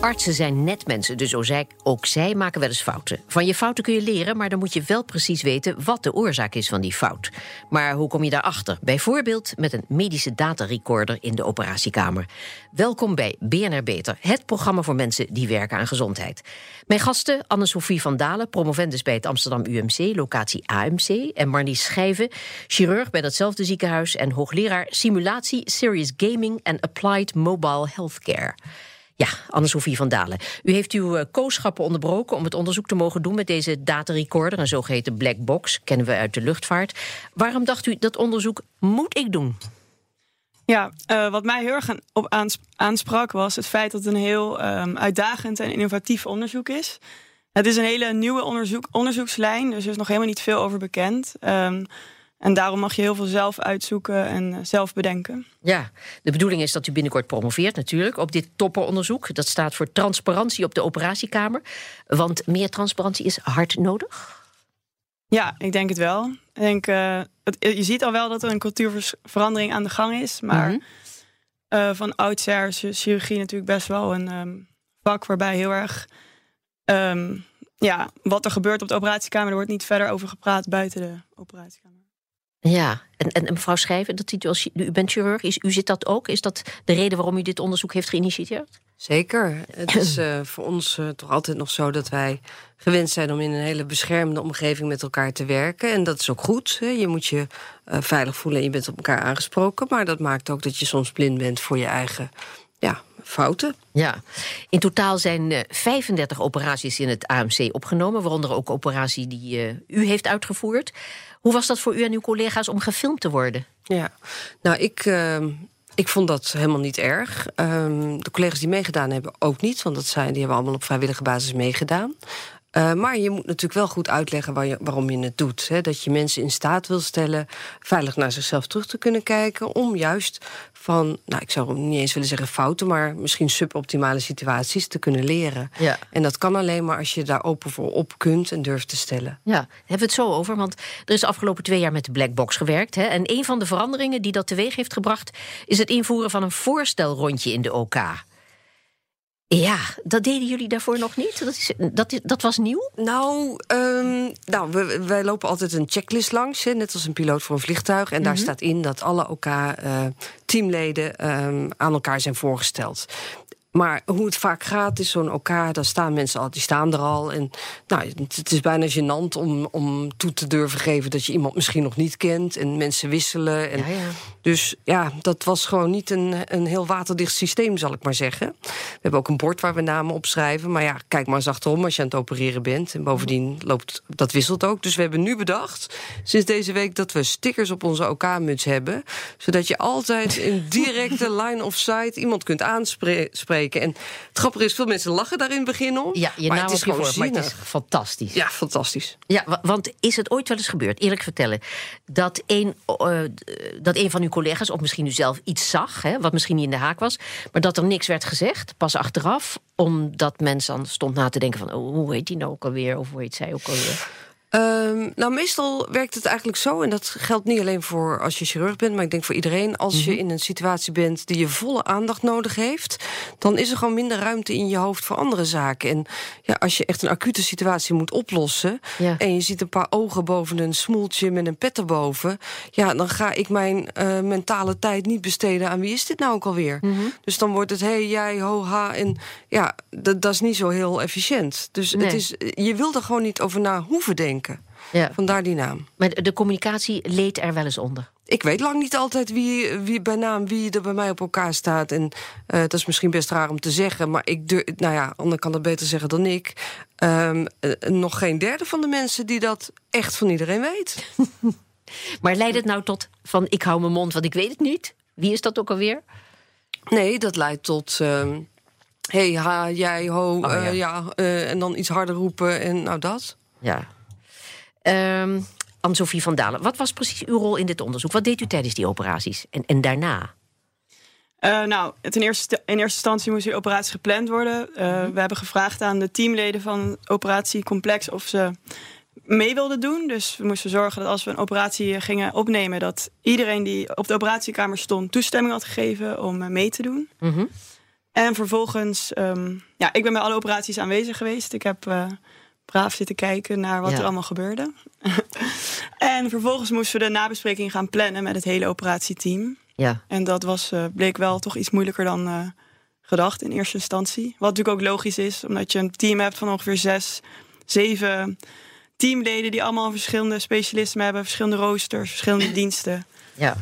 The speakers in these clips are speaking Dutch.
Artsen zijn net mensen, dus ook zij maken wel eens fouten. Van je fouten kun je leren, maar dan moet je wel precies weten wat de oorzaak is van die fout. Maar hoe kom je daarachter? Bijvoorbeeld met een medische datarecorder in de operatiekamer. Welkom bij BNR Beter, het programma voor mensen die werken aan gezondheid. Mijn gasten Anne-Sophie van Dalen, promovendus bij het Amsterdam UMC, locatie AMC. En Marlies Schijven, chirurg bij datzelfde ziekenhuis en hoogleraar simulatie, serious gaming en applied mobile healthcare. Ja, Anne-Sophie van Dalen. U heeft uw uh, kooschappen onderbroken om het onderzoek te mogen doen met deze datarecorder, een zogeheten black box, kennen we uit de luchtvaart. Waarom dacht u dat onderzoek moet ik doen? Ja, uh, wat mij heel erg op aansprak was het feit dat het een heel um, uitdagend en innovatief onderzoek is. Het is een hele nieuwe onderzoek, onderzoekslijn, dus er is nog helemaal niet veel over bekend. Um, en daarom mag je heel veel zelf uitzoeken en eh, zelf bedenken. Ja, de bedoeling is dat u binnenkort promoveert natuurlijk op dit topperonderzoek. Dat staat voor transparantie op de operatiekamer. Want meer transparantie is hard nodig? Ja, ik denk het wel. Ik denk, uh, het, je ziet al wel dat er een cultuurverandering aan de gang is. Maar mm uh, van oudsher is chirurgie natuurlijk best wel een um, vak waarbij heel erg... Um, ja, wat er gebeurt op de operatiekamer, er wordt niet verder over gepraat buiten de operatiekamer. Ja, en, en, mevrouw Schrijven, dat u, als, u bent chirurg, is, u zit dat ook? Is dat de reden waarom u dit onderzoek heeft geïnitieerd? Zeker. Het is uh, voor ons uh, toch altijd nog zo dat wij gewend zijn om in een hele beschermde omgeving met elkaar te werken. En dat is ook goed. Hè. Je moet je uh, veilig voelen en je bent op elkaar aangesproken. Maar dat maakt ook dat je soms blind bent voor je eigen ja, fouten. Ja, in totaal zijn uh, 35 operaties in het AMC opgenomen, waaronder ook operatie die u heeft uitgevoerd. Hoe was dat voor u en uw collega's om gefilmd te worden? Ja, nou, ik. Uh, ik vond dat helemaal niet erg. Um, de collega's die meegedaan hebben ook niet, want dat zijn, die hebben allemaal op vrijwillige basis meegedaan. Uh, maar je moet natuurlijk wel goed uitleggen waar je, waarom je het doet. Hè? Dat je mensen in staat wil stellen veilig naar zichzelf terug te kunnen kijken. Om juist van, nou, ik zou niet eens willen zeggen fouten, maar misschien suboptimale situaties te kunnen leren. Ja. En dat kan alleen maar als je daar open voor op kunt en durft te stellen. Ja, hebben we het zo over? Want er is de afgelopen twee jaar met de blackbox gewerkt. Hè? En een van de veranderingen die dat teweeg heeft gebracht, is het invoeren van een voorstelrondje in de OK. Ja, dat deden jullie daarvoor nog niet? Dat, is, dat, dat was nieuw? Nou, um, nou we, wij lopen altijd een checklist langs, hè, net als een piloot voor een vliegtuig. En mm -hmm. daar mhm. staat in dat alle OK-teamleden uh, um, aan elkaar zijn voorgesteld. Maar hoe het vaak gaat, is zo'n elkaar, daar staan mensen al, die staan er al. En nou, het is bijna gênant om, om toe te durven geven dat je iemand misschien nog niet kent. En mensen wisselen. En ja, ja. Dus ja, dat was gewoon niet een, een heel waterdicht systeem, zal ik maar zeggen. We hebben ook een bord waar we namen op schrijven. Maar ja, kijk maar eens achterom als je aan het opereren bent. En bovendien loopt dat wisselt ook. Dus we hebben nu bedacht, sinds deze week, dat we stickers op onze OK-muts hebben. Zodat je altijd in directe line of sight iemand kunt aanspreken en het grappige is, veel mensen lachen daar in het begin om. Ja, je maar het is gewoon maar het is fantastisch. Ja, fantastisch. Ja, want is het ooit wel eens gebeurd, eerlijk vertellen, dat een, uh, dat een van uw collega's, of misschien u zelf, iets zag, hè, wat misschien niet in de haak was, maar dat er niks werd gezegd, pas achteraf, omdat mensen dan stond na te denken van, oh, hoe heet die nou ook alweer, of hoe heet zij ook alweer? Um, nou, meestal werkt het eigenlijk zo, en dat geldt niet alleen voor als je chirurg bent, maar ik denk voor iedereen. Als mm -hmm. je in een situatie bent die je volle aandacht nodig heeft, dan is er gewoon minder ruimte in je hoofd voor andere zaken. En ja, als je echt een acute situatie moet oplossen ja. en je ziet een paar ogen boven een smoeltje met een pet erboven, ja, dan ga ik mijn uh, mentale tijd niet besteden aan wie is dit nou ook alweer. Mm -hmm. Dus dan wordt het hey, jij, ho, ha. En ja, dat, dat is niet zo heel efficiënt. Dus nee. het is, je wil er gewoon niet over na hoeven denken. Ja. Vandaar die naam. Maar de communicatie leed er wel eens onder. Ik weet lang niet altijd wie, wie bij naam wie er bij mij op elkaar staat. En uh, dat is misschien best raar om te zeggen. Maar ik durf, nou ja, ander kan dat beter zeggen dan ik. Um, uh, nog geen derde van de mensen die dat echt van iedereen weet. maar leidt het nou tot van ik hou mijn mond, want ik weet het niet? Wie is dat ook alweer? Nee, dat leidt tot. Uh, hey, ha, jij, ho, oh, ja. ja en dan iets harder roepen en nou dat. Ja, Um, Anne-Sophie van Dalen, wat was precies uw rol in dit onderzoek? Wat deed u tijdens die operaties en, en daarna? Uh, nou, ten eerste, in eerste instantie moest die operatie gepland worden. Uh, We hebben gevraagd aan de teamleden van Operatie Complex of ze mee wilden doen. Dus we moesten zorgen dat als we een operatie gingen opnemen, dat iedereen die op de operatiekamer stond toestemming had gegeven om mee te doen. Mhm. En vervolgens, um, ja, ik ben bij alle operaties aanwezig geweest. Ik heb braaf zitten kijken naar wat Ja. er allemaal gebeurde. en vervolgens moesten we de nabespreking gaan plannen met het hele operatieteam. Ja, En dat was, eh, bleek wel toch iets moeilijker dan eh, gedacht in eerste instantie. Wat natuurlijk ook logisch is, omdat je een team hebt van ongeveer zes, zeven teamleden die allemaal verschillende specialismen hebben, verschillende roosters, verschillende diensten. ja.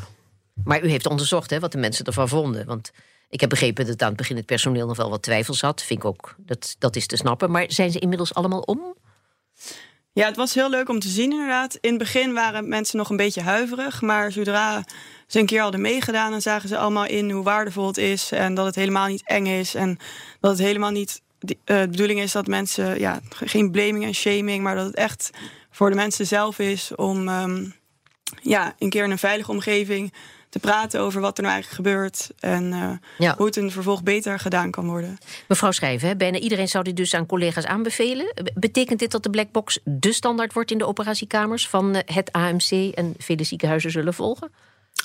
Maar u heeft onderzocht hè, wat de mensen ervan vonden. Want ik heb begrepen dat aan het begin het personeel nog wel wat twijfels had. Vind ik ook, dat, dat is te snappen. Maar zijn ze inmiddels allemaal om? Ja, het was heel leuk om te zien inderdaad. In het begin waren mensen nog een beetje huiverig, maar zodra ze een keer hadden meegedaan, dan zagen ze allemaal in hoe waardevol het is en dat het helemaal niet eng is en dat het helemaal niet die- eh, de bedoeling is dat mensen, ja, ge- geen blaming en shaming, maar dat het echt voor de mensen zelf is om ehm, ja, een keer in een veilige omgeving te praten over wat er nou eigenlijk gebeurt en eh, Ja. hoe het in vervolg beter gedaan kan worden. Mevrouw Schrijven, hè, bijna iedereen zou dit dus aan collega's aanbevelen. Be- Betekent dit dat de blackbox de standaard wordt in de operatiekamers van eh, het AMC en vele ziekenhuizen zullen volgen?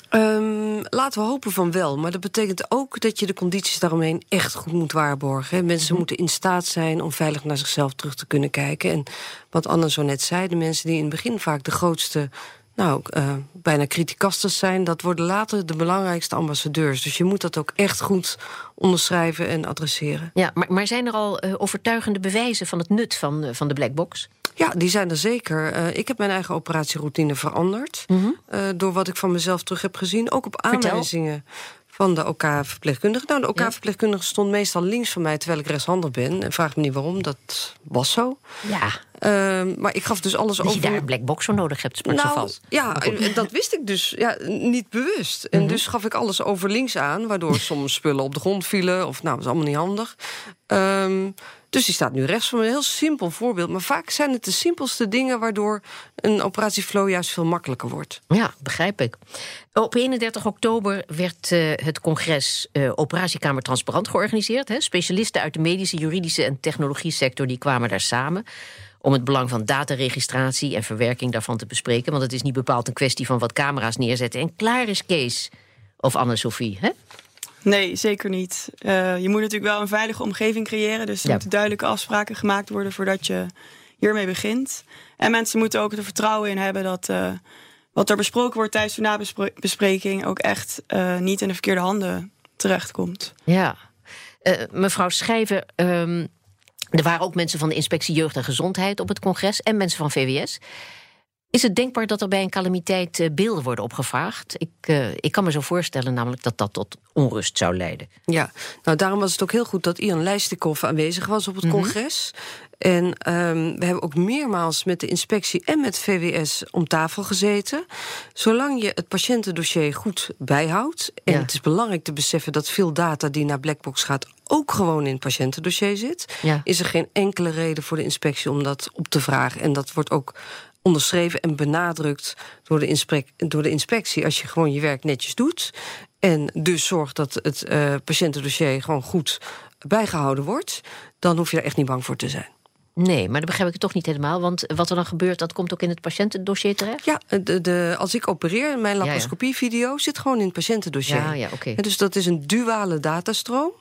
Ehm, laten we hopen van wel. Maar dat betekent ook dat je de condities daaromheen echt goed moet waarborgen. hè. Mensen moeten in staat zijn om veilig naar zichzelf terug te kunnen kijken. En wat Anne zo net zei, de mensen die in het begin vaak de grootste. Nou, eh, bijna criticasters zijn, dat worden later de belangrijkste ambassadeurs. Dus je moet dat ook echt goed onderschrijven en adresseren. Ja, maar, maar zijn er al eh, overtuigende bewijzen van het nut van, eh, van de blackbox? Ja, die zijn er zeker. Ik heb mijn eigen operatieroutine veranderd. eh, door wat ik van mezelf terug heb gezien. Ook op aanwijzingen van de OK-verpleegkundige. Nou, de. OK-verpleegkundige stond meestal links van mij... terwijl ik rechtshandig ben. En vraag me niet waarom, dat was zo. Ja, Ehm, maar ik gaf dus alles dat je over... daar een blackbox voor nodig hebt, sprak Nou, vast. ja, dat wist ik dus ja, niet bewust. En dus gaf ik alles over links aan, waardoor soms spullen op de grond vielen. Of nou, dat is allemaal niet handig. Ehm, dus die staat nu rechts van me. Een heel simpel voorbeeld. Maar vaak zijn het de simpelste dingen waardoor een operatieflow juist veel makkelijker wordt. Ja, begrijp ik. Op 31 oktober werd eh, het congres eh, Operatiekamer Transparant georganiseerd. Hè. Specialisten uit de medische, juridische en technologie sector die kwamen daar samen om het belang van dataregistratie en verwerking daarvan te bespreken. Want het is niet bepaald een kwestie van wat camera's neerzetten. En klaar is Kees of Anne-Sophie. hè? Nee, zeker niet. Eh, je moet natuurlijk wel een veilige omgeving creëren. Dus er Ja. moeten duidelijke afspraken gemaakt worden voordat je hiermee begint. En mensen moeten ook er vertrouwen in hebben dat eh, wat er besproken wordt tijdens de nabespreking ook echt eh, niet in de verkeerde handen terechtkomt. Ja. Mevrouw Schijver, ehm, er waren ook mensen van de Inspectie Jeugd en Gezondheid op het congres en mensen van VWS. Is het denkbaar dat er bij een calamiteit eh, beelden worden opgevraagd? Ik, eh, ik kan me zo voorstellen namelijk dat dat tot onrust zou leiden. Ja, nou daarom was het ook heel goed dat Ian Lijstikhoff aanwezig was op het congres. En ehm, we hebben ook meermaals met de inspectie en met VWS om tafel gezeten. Zolang je het patiëntendossier goed bijhoudt. En Ja. het is belangrijk te beseffen dat veel data die naar Blackbox gaat ook gewoon in het patiëntendossier zit. Ja. Is er geen enkele reden voor de inspectie om dat op te vragen. En dat wordt ook onderschreven en benadrukt door de, inspec- door de inspectie als je gewoon je werk netjes doet. En dus zorgt dat het eh, patiëntendossier gewoon goed bijgehouden wordt, dan hoef je er echt niet bang voor te zijn. Nee, maar dan begrijp ik het toch niet helemaal. Want wat er dan gebeurt, dat komt ook in het patiëntendossier terecht? Ja, de, de, als ik opereer, mijn laparoscopievideo zit gewoon in het patiëntendossier. Ja, ja, oké. Dus dat is een duale datastroom.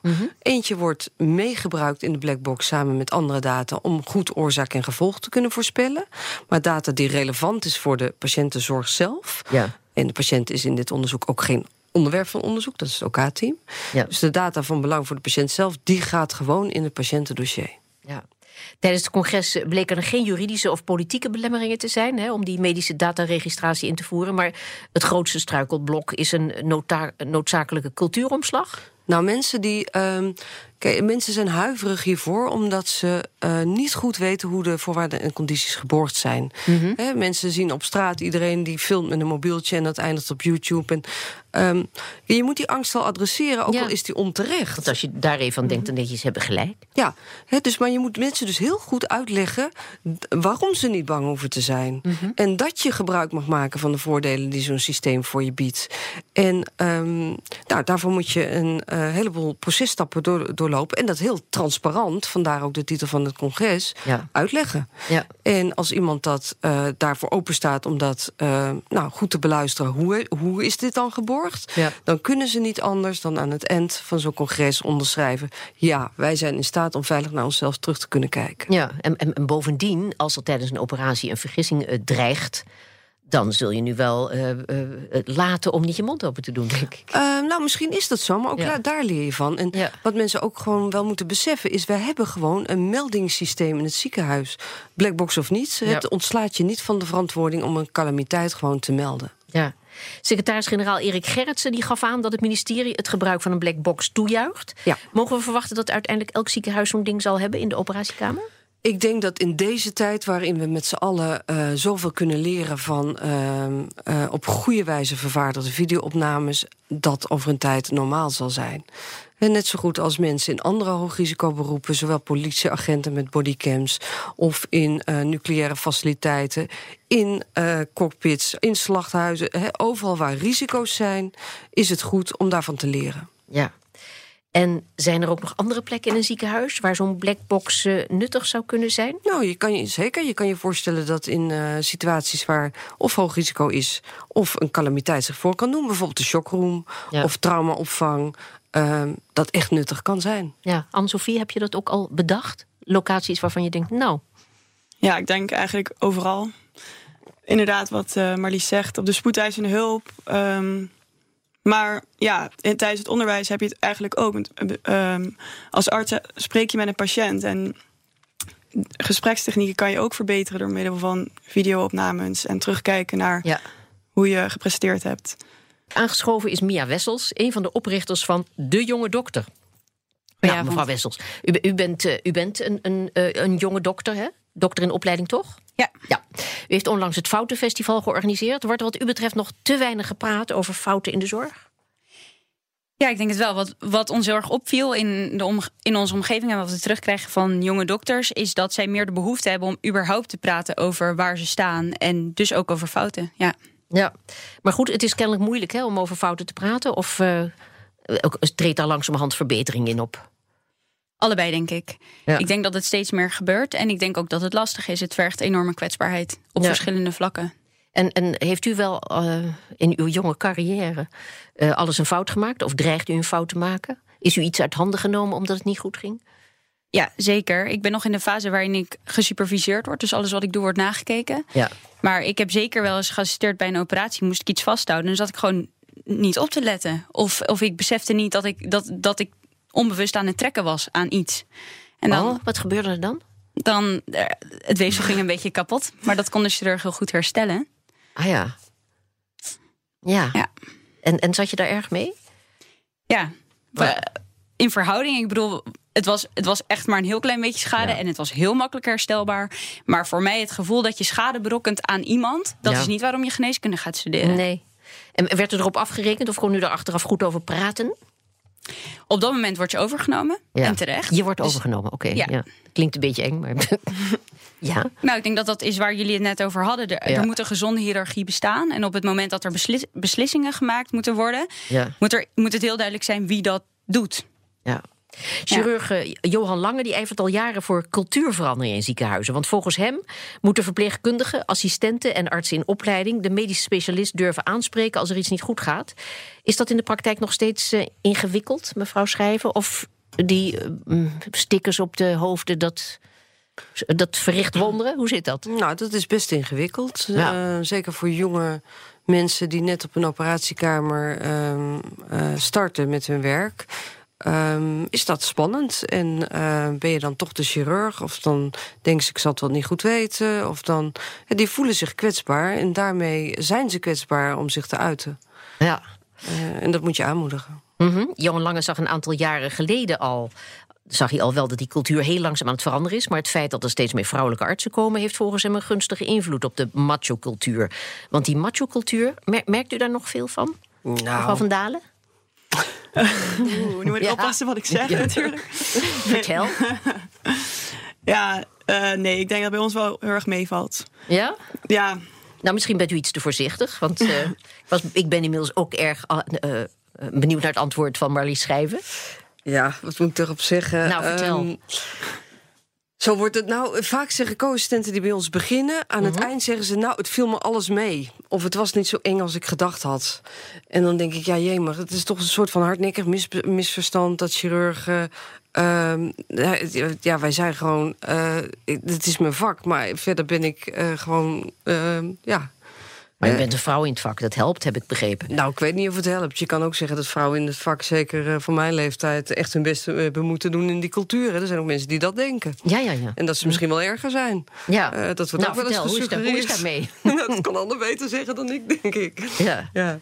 Eentje wordt meegebruikt in de blackbox samen met andere data om goed oorzaak en gevolg te kunnen voorspellen. Maar data die relevant is voor de patiëntenzorg zelf. Ja. En de patiënt is in dit onderzoek ook geen onderwerp van onderzoek, dat is het OK-team. Ja. Dus de data van belang voor de patiënt zelf, die gaat gewoon in het patiëntendossier. Tijdens het congres bleken er geen juridische of politieke belemmeringen te zijn hè, om die medische dataregistratie in te voeren. Maar het grootste struikelblok is een noodzakelijke cultuuromslag. Nou, mensen die. ehm, Kijk, mensen zijn huiverig hiervoor omdat ze uh, niet goed weten hoe de voorwaarden en condities geborgd zijn. Mm -hmm. mensen zien op straat iedereen die filmt met een mobieltje en dat eindigt op YouTube. En Um, je moet die angst wel adresseren, ook al is die onterecht. Want als je daar even aan denkt, dan denk je, ze hebben gelijk. Ja, he, dus, maar je moet mensen dus heel goed uitleggen... waarom ze niet bang hoeven te zijn. Mm -hmm. En dat je gebruik mag maken van de voordelen... die zo'n systeem voor je biedt. En um, nou, daarvoor moet je een uh, heleboel processtappen door, En dat heel transparant, vandaar ook de titel van het congres... Ja. uitleggen. Ja. En als iemand dat uh, daarvoor openstaat om dat uh, nou, goed te beluisteren... hoe, hoe is dit dan geborgd? Ja. dan kunnen ze niet anders dan aan het eind van zo'n congres onderschrijven... ja, wij zijn in staat om veilig naar onszelf terug te kunnen kijken. Ja, en, en, en bovendien, als er tijdens een operatie een vergissing uh, dreigt dan zul je nu wel uh, uh, laten om niet je mond open te doen, denk ik. Uh, nou, misschien is dat zo, maar ook ja. daar leer je van. En ja. wat mensen ook gewoon wel moeten beseffen... is, wij hebben gewoon een meldingssysteem in het ziekenhuis. Blackbox of niet, ja. het ontslaat je niet van de verantwoording... om een calamiteit gewoon te melden. Ja. Secretaris-generaal Erik Gerritsen die gaf aan dat het ministerie het gebruik van een blackbox toejuicht. Mogen we verwachten dat uiteindelijk elk ziekenhuis zo'n ding zal hebben in de operatiekamer? Ik denk dat in deze tijd, waarin we met z'n allen uh, zoveel kunnen leren van uh, uh, op goede wijze vervaardigde videoopnames, dat over een tijd normaal zal zijn. En net zo goed als mensen in andere hoogrisicoberoepen, zowel politieagenten met bodycams of in uh, nucleaire faciliteiten, in cockpits, in slachthuizen, overal waar risico's zijn, is het goed om daarvan te leren. Ja. En zijn er ook nog andere plekken in een ziekenhuis waar zo'n blackbox uh, nuttig zou kunnen zijn? Nou, je kan je, zeker. Je kan je voorstellen dat in uh, situaties waar of hoog risico is of een calamiteit zich voor kan doen, bijvoorbeeld de shockroom ja. of traumaopvang, uh, dat echt nuttig kan zijn. Ja, Anne-Sophie, heb je dat ook al bedacht? Locaties waarvan je denkt, nou. Ja, ik denk eigenlijk overal. Inderdaad, wat uh, Marlies zegt, op de spoedeisende hulp. Um, maar ja, in, tijdens het onderwijs heb je het eigenlijk ook. Um, als arts spreek je met een patiënt en gesprekstechnieken kan je ook verbeteren door middel van videoopnames en terugkijken naar ja. hoe je gepresteerd hebt. Aangeschoven is Mia Wessels, een van de oprichters van De Jonge Dokter. Ja, mevrouw Wessels. U, u bent, uh, u bent een, een, een jonge dokter, hè? Dokter in opleiding, toch? Ja. ja. U heeft onlangs het Foutenfestival georganiseerd. Wordt er wat u betreft nog te weinig gepraat over fouten in de zorg? Ja, ik denk het wel. Wat, wat ons heel erg opviel in, de om, in onze omgeving en wat we terugkrijgen van jonge dokters, is dat zij meer de behoefte hebben om überhaupt te praten over waar ze staan en dus ook over fouten. Ja. Ja, maar goed, het is kennelijk moeilijk hè, om over fouten te praten. Of uh, treedt daar langzamerhand verbetering in op? Allebei, denk ik. Ja. Ik denk dat het steeds meer gebeurt. En ik denk ook dat het lastig is. Het vergt enorme kwetsbaarheid op ja. verschillende vlakken. En, en heeft u wel uh, in uw jonge carrière uh, alles een fout gemaakt? Of dreigt u een fout te maken? Is u iets uit handen genomen omdat het niet goed ging? Ja, zeker. Ik ben nog in de fase waarin ik gesuperviseerd word. Dus alles wat ik doe wordt nagekeken. Ja. Maar ik heb zeker wel eens geassisteerd bij een operatie. Moest ik iets vasthouden. En dan zat ik gewoon niet op te letten. Of, of ik besefte niet dat ik, dat, dat ik onbewust aan het trekken was aan iets. En dan, oh, wat gebeurde er dan? Dan, het weefsel ging een beetje kapot. Maar dat kon de chirurg heel goed herstellen. Ah ja. Ja. ja. En, en zat je daar erg mee? Ja. Maar... In verhouding, ik bedoel, het was, het was echt maar een heel klein beetje schade. Ja. En het was heel makkelijk herstelbaar. Maar voor mij het gevoel dat je schade berokkent aan iemand... dat ja. is niet waarom je geneeskunde gaat studeren. Nee. En werd er erop afgerekend of kon u er achteraf goed over praten? Op dat moment word je overgenomen. Ja. En terecht. Je wordt dus, overgenomen, oké. Okay, ja. Klinkt een beetje eng, maar... ja. Nou, ik denk dat dat is waar jullie het net over hadden. Er, er moet een gezonde hiërarchie bestaan. En op het moment dat er beslis, beslissingen gemaakt moeten worden... Moet, er, moet het heel duidelijk zijn wie dat doet. Ja. Chirurg ja. Johan Lange die ijvert al jaren voor cultuurverandering in ziekenhuizen. Want volgens hem moeten verpleegkundigen, assistenten en artsen in opleiding de medische specialist durven aanspreken als er iets niet goed gaat. Is dat in de praktijk nog steeds uh, ingewikkeld, mevrouw Schrijven? Of die uh, stickers op de hoofden, dat, dat verricht wonderen? Hoe zit dat? Nou, dat is best ingewikkeld. Ja. Uh, zeker voor jonge mensen die net op een operatiekamer ehm, starten met hun werk. Um, is dat spannend? En uh, ben je dan toch de chirurg? Of dan denken ze, ik zal het wel niet goed weten. Of dan, ja, die voelen zich kwetsbaar. En daarmee zijn ze kwetsbaar om zich te uiten. Ja. Uh, en dat moet je aanmoedigen. Mm -hmm. Johan Lange zag een aantal jaren geleden al zag hij al wel dat die cultuur heel langzaam aan het veranderen is. Maar het feit dat er steeds meer vrouwelijke artsen komen, heeft volgens hem een gunstige invloed op de macho-cultuur. Want die macho-cultuur, merkt u daar nog veel van? Nou. Mevrouw van Dalen? Oeh, nu moet ik oppassen wat ik zeg natuurlijk. Vertel. ja, uh, nee, ik denk dat bij ons wel heel erg meevalt. Ja? Ja. Nou, misschien bent u iets te voorzichtig. Want uh, was, ik ben inmiddels ook erg uh, benieuwd naar het antwoord van Marlies Schrijven. Ja, wat moet ik erop zeggen? Nou, vertel. Um, zo wordt het nou. Vaak zeggen co-assistenten die bij ons beginnen. Aan het mhm. eind zeggen ze: Nou, het viel me alles mee. Of het was niet zo eng als ik gedacht had. En dan denk ik: Ja, jee, maar het is toch een soort van hardnekkig mis, misverstand dat chirurgen. Uh, ja, wij zijn gewoon. Uh, het is mijn vak, maar verder ben ik uh, gewoon. Ehm, ja, maar je bent een vrouw in het vak, dat helpt, heb ik begrepen. Nou, ik weet niet of het helpt. Je kan ook zeggen dat vrouwen in het vak, zeker uh, voor mijn leeftijd, echt hun best uh, moeten doen in die cultuur. Er zijn ook mensen die dat denken. Ja, ja, ja. En dat ze misschien wel erger zijn. Ja. Uh, dat wordt nou, ook wel eens hoe is, dat, hoe is dat mee? dat kan ander beter zeggen dan ik, denk ik. Ja. Ja,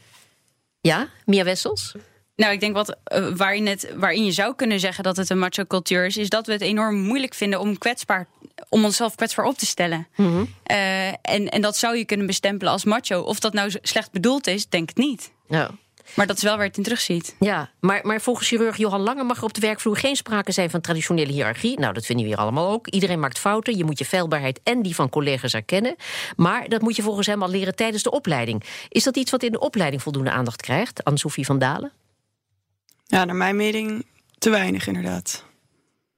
ja Mia Wessels? Nou, ik denk wat, waarin, het, waarin je zou kunnen zeggen dat het een macho cultuur is, is dat we het enorm moeilijk vinden om kwetsbaar om onszelf kwetsbaar op te stellen. Mhm. Eh, en, en dat zou je kunnen bestempelen als macho. Of dat nou slecht bedoeld is, denk ik niet. Ja. Maar dat is wel waar je het in terugziet. Ja, maar, maar volgens chirurg Johan Lange mag er op de werkvloer geen sprake zijn van traditionele hiërarchie. Nou, dat vinden we hier allemaal ook. Iedereen maakt fouten. Je moet je feilbaarheid en die van collega's erkennen. Maar dat moet je volgens hem al leren tijdens de opleiding. Is dat iets wat in de opleiding voldoende aandacht krijgt? Anne-Sophie van Dalen? Ja, naar mijn mening te weinig inderdaad.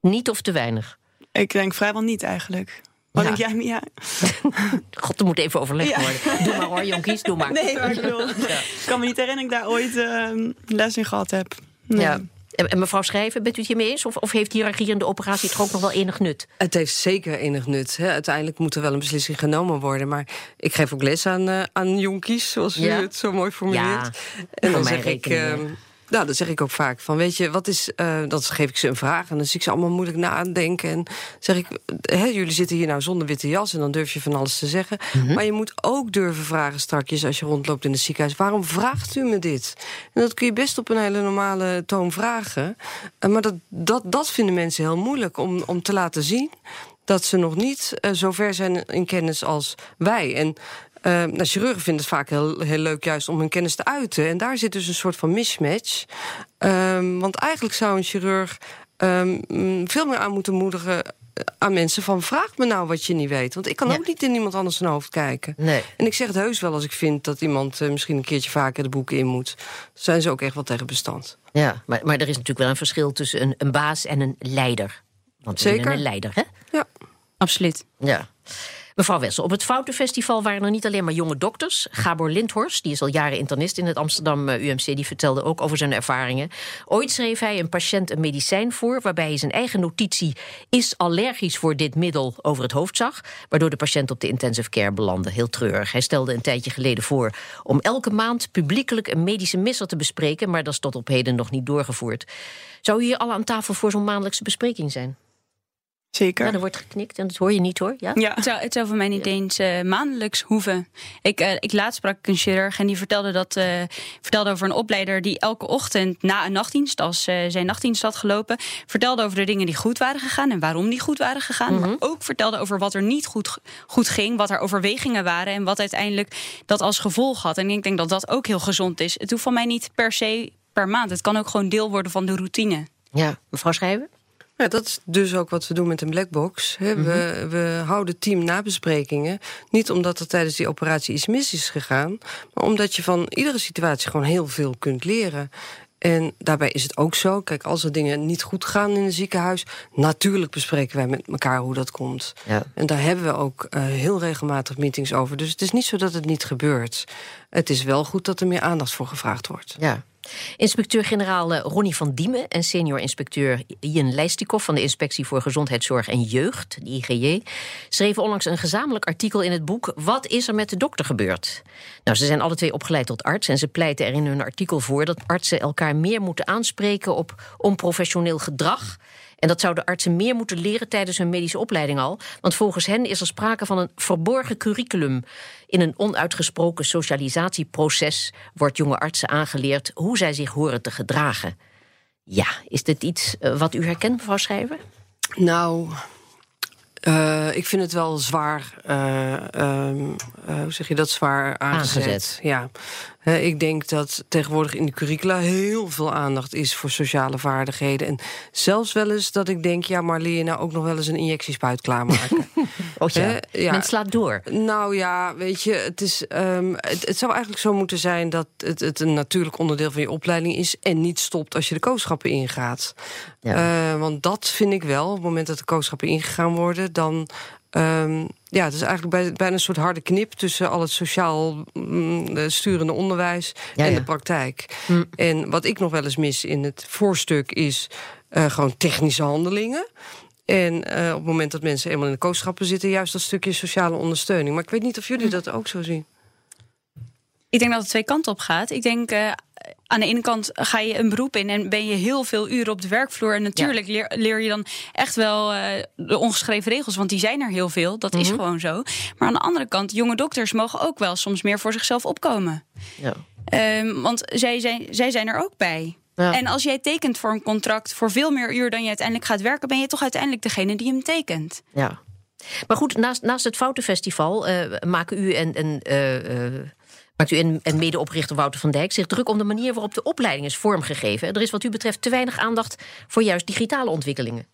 Niet of te weinig? Ik denk vrijwel niet eigenlijk. Wat denk jij, Mia? God, er moet even overlegd worden. Doe maar hoor, jonkies, doe maar. Nee, maar ik, kan me niet herinneren dat ik daar ooit uh, les in gehad heb. Ja. En mevrouw Schrijven, bent u het hiermee eens? Of, of heeft hiërarchie in de operatie toch ook nog wel enig nut? Het heeft zeker enig nut. Hè. Uiteindelijk moet er wel een beslissing genomen worden. Maar ik geef ook les aan, uh, aan jonkies, zoals u het zo mooi formuleert. Ja, en dan zeg ik... Nou, dat zeg ik ook vaak. Van, weet je, wat is. Uh, dan geef ik ze een vraag en dan zie ik ze allemaal moeilijk nadenken. En zeg ik, hè, jullie zitten hier nou zonder witte jas en dan durf je van alles te zeggen. Mhm. Maar je moet ook durven vragen strakjes als je rondloopt in het ziekenhuis. Waarom vraagt u me dit? En dat kun je best op een hele normale toon vragen. Uh, maar dat, dat, dat vinden mensen heel moeilijk om, om te laten zien dat ze nog niet uh, zo ver zijn in kennis als wij. En nou, chirurgen vinden het vaak heel, heel leuk juist om hun kennis te uiten. En daar zit dus een soort van mismatch. Um, want eigenlijk zou een chirurg um, veel meer aan moeten moedigen eh, aan mensen van vraag me nou wat je niet weet. Want ik kan ook niet in iemand anders zijn hoofd kijken. Nee. En ik zeg het heus wel als ik vind dat iemand uh, misschien een keertje vaker de boeken in moet. Zijn ze ook echt wel tegen bestand. Ja, maar, maar er is natuurlijk wel een verschil tussen een, een baas en een leider. Want Zeker. een leider, hè? Ja. Absoluut. Ja. Mevrouw Wessel, op het Foutenfestival waren er niet alleen maar jonge dokters. Gabor Lindhorst, die is al jaren internist in het Amsterdam eh, UMC, die vertelde ook over zijn ervaringen. Ooit schreef hij een patiënt een medicijn voor waarbij hij zijn eigen notitie is allergisch voor dit middel over het hoofd zag, waardoor de patiënt op de intensive care belandde. Heel treurig. Hij stelde een tijdje geleden voor om elke maand publiekelijk een medische misser te bespreken, maar dat is tot op heden nog niet doorgevoerd. Zou u hier al aan tafel voor zo'n maandelijkse bespreking zijn? Zeker. Ja, er wordt geknikt en dat hoor je niet hoor. Ja? ja. Het, zou, het zou voor mij niet eens uh, maandelijks hoeven. Ik, uh, ik laatst sprak een chirurg en die vertelde, dat, uh, vertelde over een opleider die elke ochtend na een nachtdienst, als zijn nachtdienst had gelopen, vertelde over de dingen die goed waren gegaan en waarom die goed waren gegaan. Mm -hmm. Maar ook vertelde over wat er niet goed, goed ging, wat er overwegingen waren en wat uiteindelijk dat als gevolg had. En ik denk dat dat ook heel gezond is. Het hoeft van mij niet per se per maand. Het kan ook gewoon deel worden van de routine. Ja, mevrouw Schrijven? Ja, dat is dus ook wat we doen met een blackbox. we, mhm. we houden team nabesprekingen. Niet omdat er tijdens die operatie iets mis is gegaan... maar omdat je van iedere situatie gewoon heel veel kunt leren. En daarbij is het ook zo, kijk, als er dingen niet goed gaan in een ziekenhuis... natuurlijk bespreken wij met elkaar hoe dat komt. Ja. En daar hebben we ook uh, heel regelmatig meetings over. Dus het is niet zo dat het niet gebeurt. Het is wel goed dat er meer aandacht voor gevraagd wordt. Ja. Inspecteur-generaal eh, Ronnie van Diemen en senior-inspecteur Ian Leistikoff van de Inspectie voor Gezondheidszorg en Jeugd, de IGJ, schreven onlangs een gezamenlijk artikel in het boek Wat is er met de dokter gebeurd? Nou, ze zijn alle twee opgeleid tot arts en ze pleiten er in hun artikel voor dat artsen elkaar meer moeten aanspreken op onprofessioneel gedrag en dat zouden artsen meer moeten leren tijdens hun medische opleiding al. Want volgens hen is er sprake van een verborgen curriculum. In een onuitgesproken socialisatieproces wordt jonge artsen aangeleerd hoe zij zich horen te gedragen. Ja, is dit iets wat u herkent, mevrouw Schrijver? Nou, uh, ik vind het wel zwaar, uh, um, uh, hoe zeg je dat, zwaar aangezet. aangezet. Ja. Ik denk dat tegenwoordig in de curricula heel veel aandacht is voor sociale vaardigheden. En zelfs wel eens dat ik denk, ja, maar leer je nou ook nog wel eens een injectiespuit klaarmaken? oh ja, ja. men slaat door. Nou ja, weet je, het, is, um, het, het, zou eigenlijk zo moeten zijn dat het, het, een natuurlijk onderdeel van je opleiding is en niet stopt als je de kooschappen ingaat. Ja. want dat vind ik wel, op het moment dat de kooschappen ingegaan worden, dan Um, ja, het is eigenlijk bijna een soort harde knip tussen al het sociaal mm, sturende onderwijs en de praktijk. Mm. En wat ik nog wel eens mis in het voorstuk is uh, gewoon technische handelingen. En uh, op het moment dat mensen eenmaal in de kooschappen zitten, juist dat stukje sociale ondersteuning. Maar ik weet niet of jullie dat ook zo zien. Ik denk dat het twee kanten op gaat. Ik denk, uh, aan de ene kant ga je een beroep in en ben je heel veel uren op de werkvloer. En natuurlijk leer, leer, je dan echt wel uh, de ongeschreven regels, want die zijn er heel veel. Dat is mhm. gewoon zo. Maar aan de andere kant, jonge dokters mogen ook wel soms meer voor zichzelf opkomen. Ja. Um, want zij zijn, zij zijn er ook bij. Ja. En als jij tekent voor een contract voor veel meer uur dan je uiteindelijk gaat werken, ben je toch uiteindelijk degene die hem tekent. Ja. Maar goed, naast, naast het Foutenfestival uh, maken u en, en uh, maakt u en, medeoprichter Wouter van Dijk zich druk om de manier waarop de opleiding is vormgegeven. Er is wat u betreft te weinig aandacht voor juist digitale ontwikkelingen.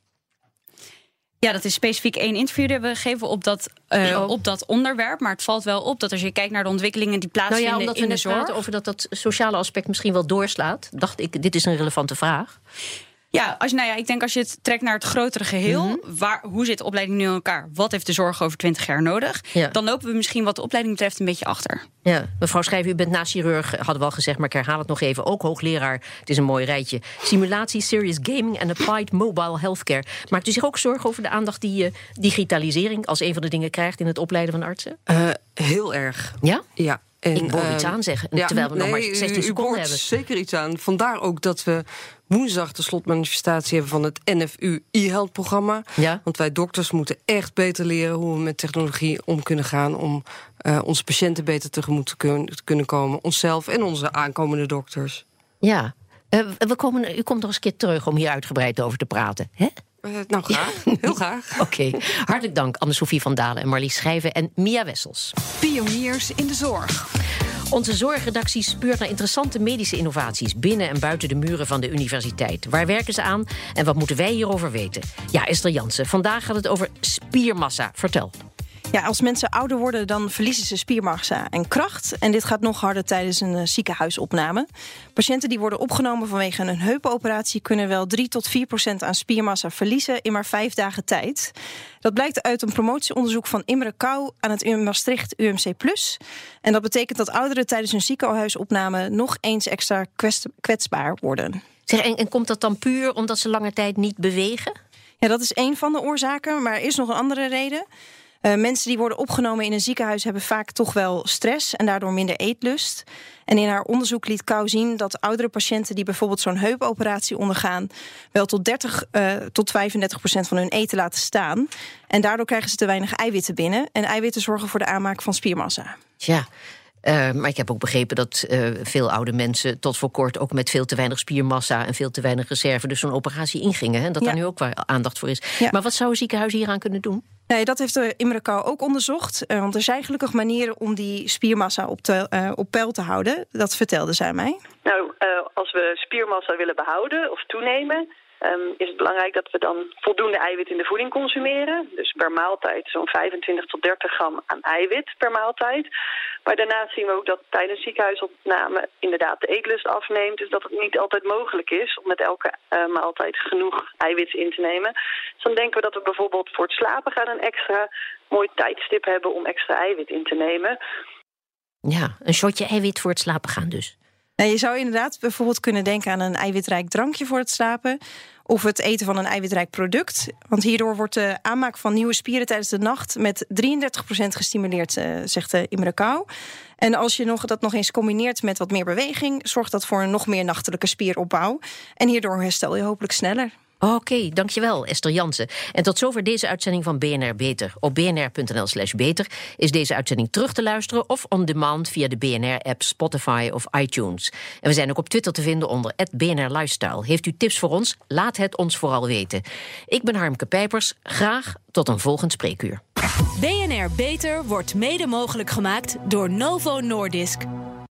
Ja, dat is specifiek één interview dat we gegeven op dat, uh, op dat onderwerp. Maar het valt wel op dat als je kijkt naar de ontwikkelingen die plaatsvinden nou ja, omdat in we de zorg... over dat dat sociale aspect misschien wel doorslaat, dacht ik, dit is een relevante vraag. Ja, als, nou ja, ik denk als je het trekt naar het grotere geheel, mhm. waar, hoe zit de opleiding nu in elkaar? Wat heeft de zorg over 20 jaar nodig? Dan lopen we misschien wat de opleiding betreft een beetje achter. Ja, mevrouw Schrijver, u bent na chirurg, hadden we al gezegd, maar ik herhaal het nog even. Ook hoogleraar, het is een mooi rijtje. Simulatie, serious gaming en applied mobile healthcare. Maakt u zich ook zorgen over de aandacht die uh, digitalisering als een van de dingen krijgt in het opleiden van artsen? Uh, heel erg. Ja? Ja. En, ik wil iets ehm, aan zeggen, terwijl we nog maar 16 seconden hebben. zeker iets aan. Vandaar ook dat we woensdag de slotmanifestatie hebben van het NFU e-health programma. Ja. Want wij dokters moeten echt beter leren hoe we met technologie om kunnen gaan om uh, onze patiënten beter tegemoet te kunnen, te kunnen komen. Onszelf en onze aankomende dokters. Ja, uh, we komen, u komt nog eens een keer terug om hier uitgebreid over te praten. Hè? Uh, nou, graag. Heel graag. Oké. Hartelijk dank, Anne-Sophie van Dalen en Marlies Schrijven en Mia Wessels. Pioniers in de zorg. Onze zorgredactie speurt naar interessante medische innovaties binnen en buiten de muren van de universiteit. Waar werken ze aan en wat moeten wij hierover weten? Ja, Esther Jansen, vandaag gaat het over spiermassa. Vertel. Ja, als mensen ouder worden, dan verliezen ze spiermassa en kracht. En dit gaat nog harder tijdens een uh, ziekenhuisopname. Patiënten die worden opgenomen vanwege een heupoperatie... kunnen wel 3 tot 4 procent aan spiermassa verliezen in maar vijf dagen tijd. Dat blijkt uit een promotieonderzoek van Imre Kou aan het Maastricht UMC+. En dat betekent dat ouderen tijdens een ziekenhuisopname... nog eens extra kwetsbaar worden. Zeg, en, en komt dat dan puur omdat ze lange tijd niet bewegen? Ja, dat is één van de oorzaken, maar er is nog een andere reden. Uh, mensen die worden opgenomen in een ziekenhuis hebben vaak toch wel stress en daardoor minder eetlust. En in haar onderzoek liet Kou zien dat oudere patiënten die bijvoorbeeld zo'n heupoperatie ondergaan, wel tot 30 uh, eh, tot 35 procent van hun eten laten staan. En daardoor krijgen ze te weinig eiwitten binnen. En eiwitten zorgen voor de aanmaak van spiermassa. Ja. Uh, maar ik heb ook begrepen dat uh, veel oude mensen tot voor kort ook met veel te weinig spiermassa en veel te weinig reserve dus zo'n operatie ingingen. En dat daar nu ook wel aandacht voor is. Ja. Maar wat zou een ziekenhuis hieraan kunnen doen? Nee, dat heeft de Imre Kou ook onderzocht. Uh, want er zijn gelukkig manieren om die spiermassa op, te, op peil te houden. Dat vertelde zij mij. Nou, als we spiermassa willen behouden of toenemen, Um, is het belangrijk dat we dan voldoende eiwit in de voeding consumeren. Dus per maaltijd zo'n 25 tot 30 gram aan eiwit per maaltijd. Maar daarnaast zien we ook dat tijdens ziekenhuisopname inderdaad de eetlust afneemt. Dus dat het niet altijd mogelijk is om met elke uh, maaltijd genoeg eiwit in te nemen. Dus dan denken we dat we bijvoorbeeld voor het slapen gaan een extra mooi tijdstip hebben om extra eiwit in te nemen. Ja, een shotje eiwit voor het slapen gaan dus. Nou, je zou inderdaad bijvoorbeeld kunnen denken aan een eiwitrijk drankje voor het slapen. Of het eten van een eiwitrijk product. Want hierdoor wordt de aanmaak van nieuwe spieren tijdens de nacht met 33% gestimuleerd, eh, zegt de Imre Kou. En als je nog, dat nog eens combineert met wat meer beweging, zorgt dat voor een nog meer nachtelijke spieropbouw. En hierdoor herstel je hopelijk sneller. Oké, dankjewel Esther Jansen. En tot zover deze uitzending van BNR Beter. Op bnr.nl slash beter is deze uitzending terug te luisteren... of on demand via de BNR-app, Spotify of iTunes. En we zijn ook op Twitter te vinden onder BNR Lifestyle. Heeft u tips voor ons? Laat het ons vooral weten. Ik ben Harmke Pijpers. Graag tot een volgend spreekuur. BNR Beter wordt mede mogelijk gemaakt door Novo Nordisk.